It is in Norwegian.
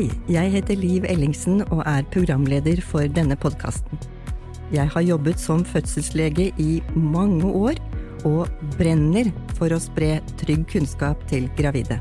Hei, jeg heter Liv Ellingsen og er programleder for denne podkasten. Jeg har jobbet som fødselslege i mange år og brenner for å spre trygg kunnskap til gravide.